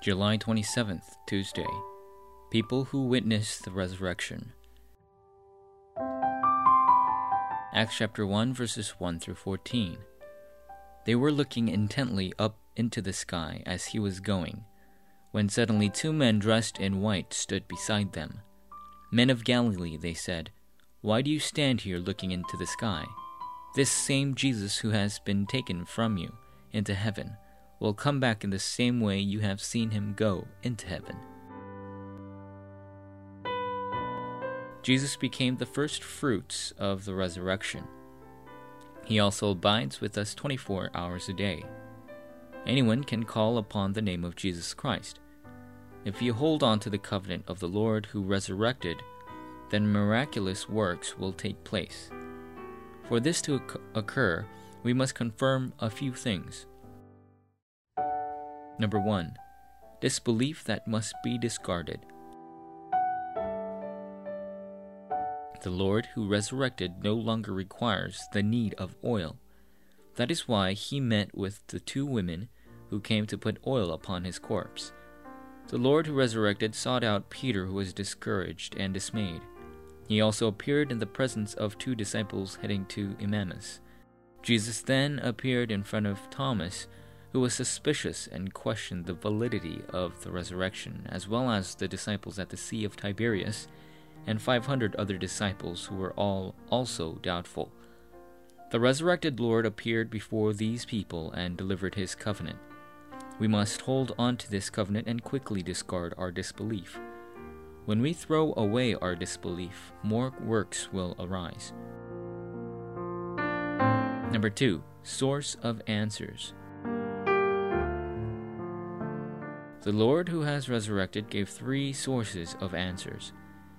July 27th, Tuesday. People who witness the resurrection. Acts chapter 1, verses 1 through 14. They were looking intently up into the sky as he was going, when suddenly two men dressed in white stood beside them. Men of Galilee, they said, why do you stand here looking into the sky? This same Jesus who has been taken from you into heaven will come back in the same way you have seen him go into heaven. Jesus became the first fruits of the resurrection. He also abides with us 24 hours a day. Anyone can call upon the name of Jesus Christ. If you hold on to the covenant of the Lord who resurrected, then miraculous works will take place. For this to occur, we must confirm a few things. Number 1. Disbelief that must be discarded. The Lord who resurrected no longer requires the need of oil. That is why he met with the two women who came to put oil upon his corpse. The Lord who resurrected sought out Peter, who was discouraged and dismayed. He also appeared in the presence of two disciples heading to Emmaus. Jesus then appeared in front of Thomas, who was suspicious and questioned the validity of the resurrection, as well as the disciples at the Sea of Tiberias and 500 other disciples who were all also doubtful. The resurrected Lord appeared before these people and delivered his covenant. We must hold on to this covenant and quickly discard our disbelief. When we throw away our disbelief, more works will arise. Number two, source of answers. The Lord who has resurrected gave three sources of answers.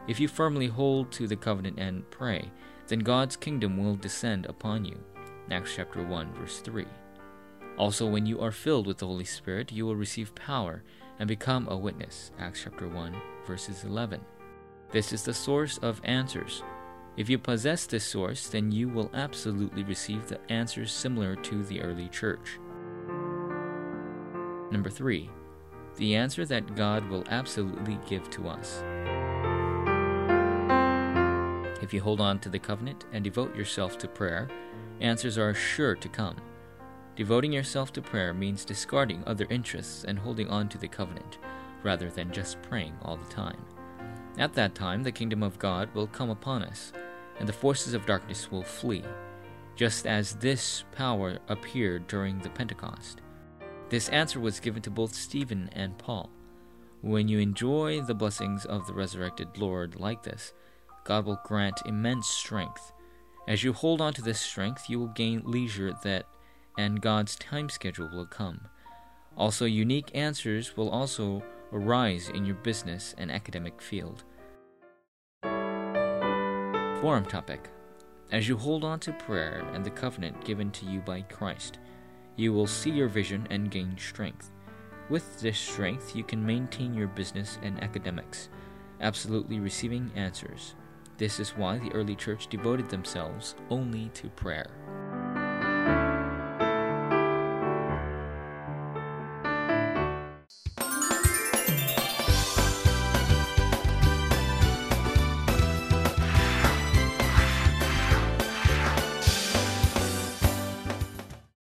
If you firmly hold to the covenant and pray, then God's kingdom will descend upon you. Acts chapter 1 verse 3. Also when you are filled with the Holy Spirit, you will receive power and become a witness. Acts chapter 1 verses 11. This is the source of answers. If you possess this source, then you will absolutely receive the answers similar to the early church. Number 3 the answer that God will absolutely give to us. If you hold on to the covenant and devote yourself to prayer, answers are sure to come. Devoting yourself to prayer means discarding other interests and holding on to the covenant, rather than just praying all the time. At that time, the kingdom of God will come upon us, and the forces of darkness will flee, just as this power appeared during the Pentecost. This answer was given to both Stephen and Paul. When you enjoy the blessings of the resurrected Lord like this, God will grant immense strength. As you hold on to this strength, you will gain leisure that and God's time schedule will come. Also, unique answers will also arise in your business and academic field. Forum topic As you hold on to prayer and the covenant given to you by Christ, you will see your vision and gain strength. With this strength, you can maintain your business and academics, absolutely receiving answers. This is why the early church devoted themselves only to prayer.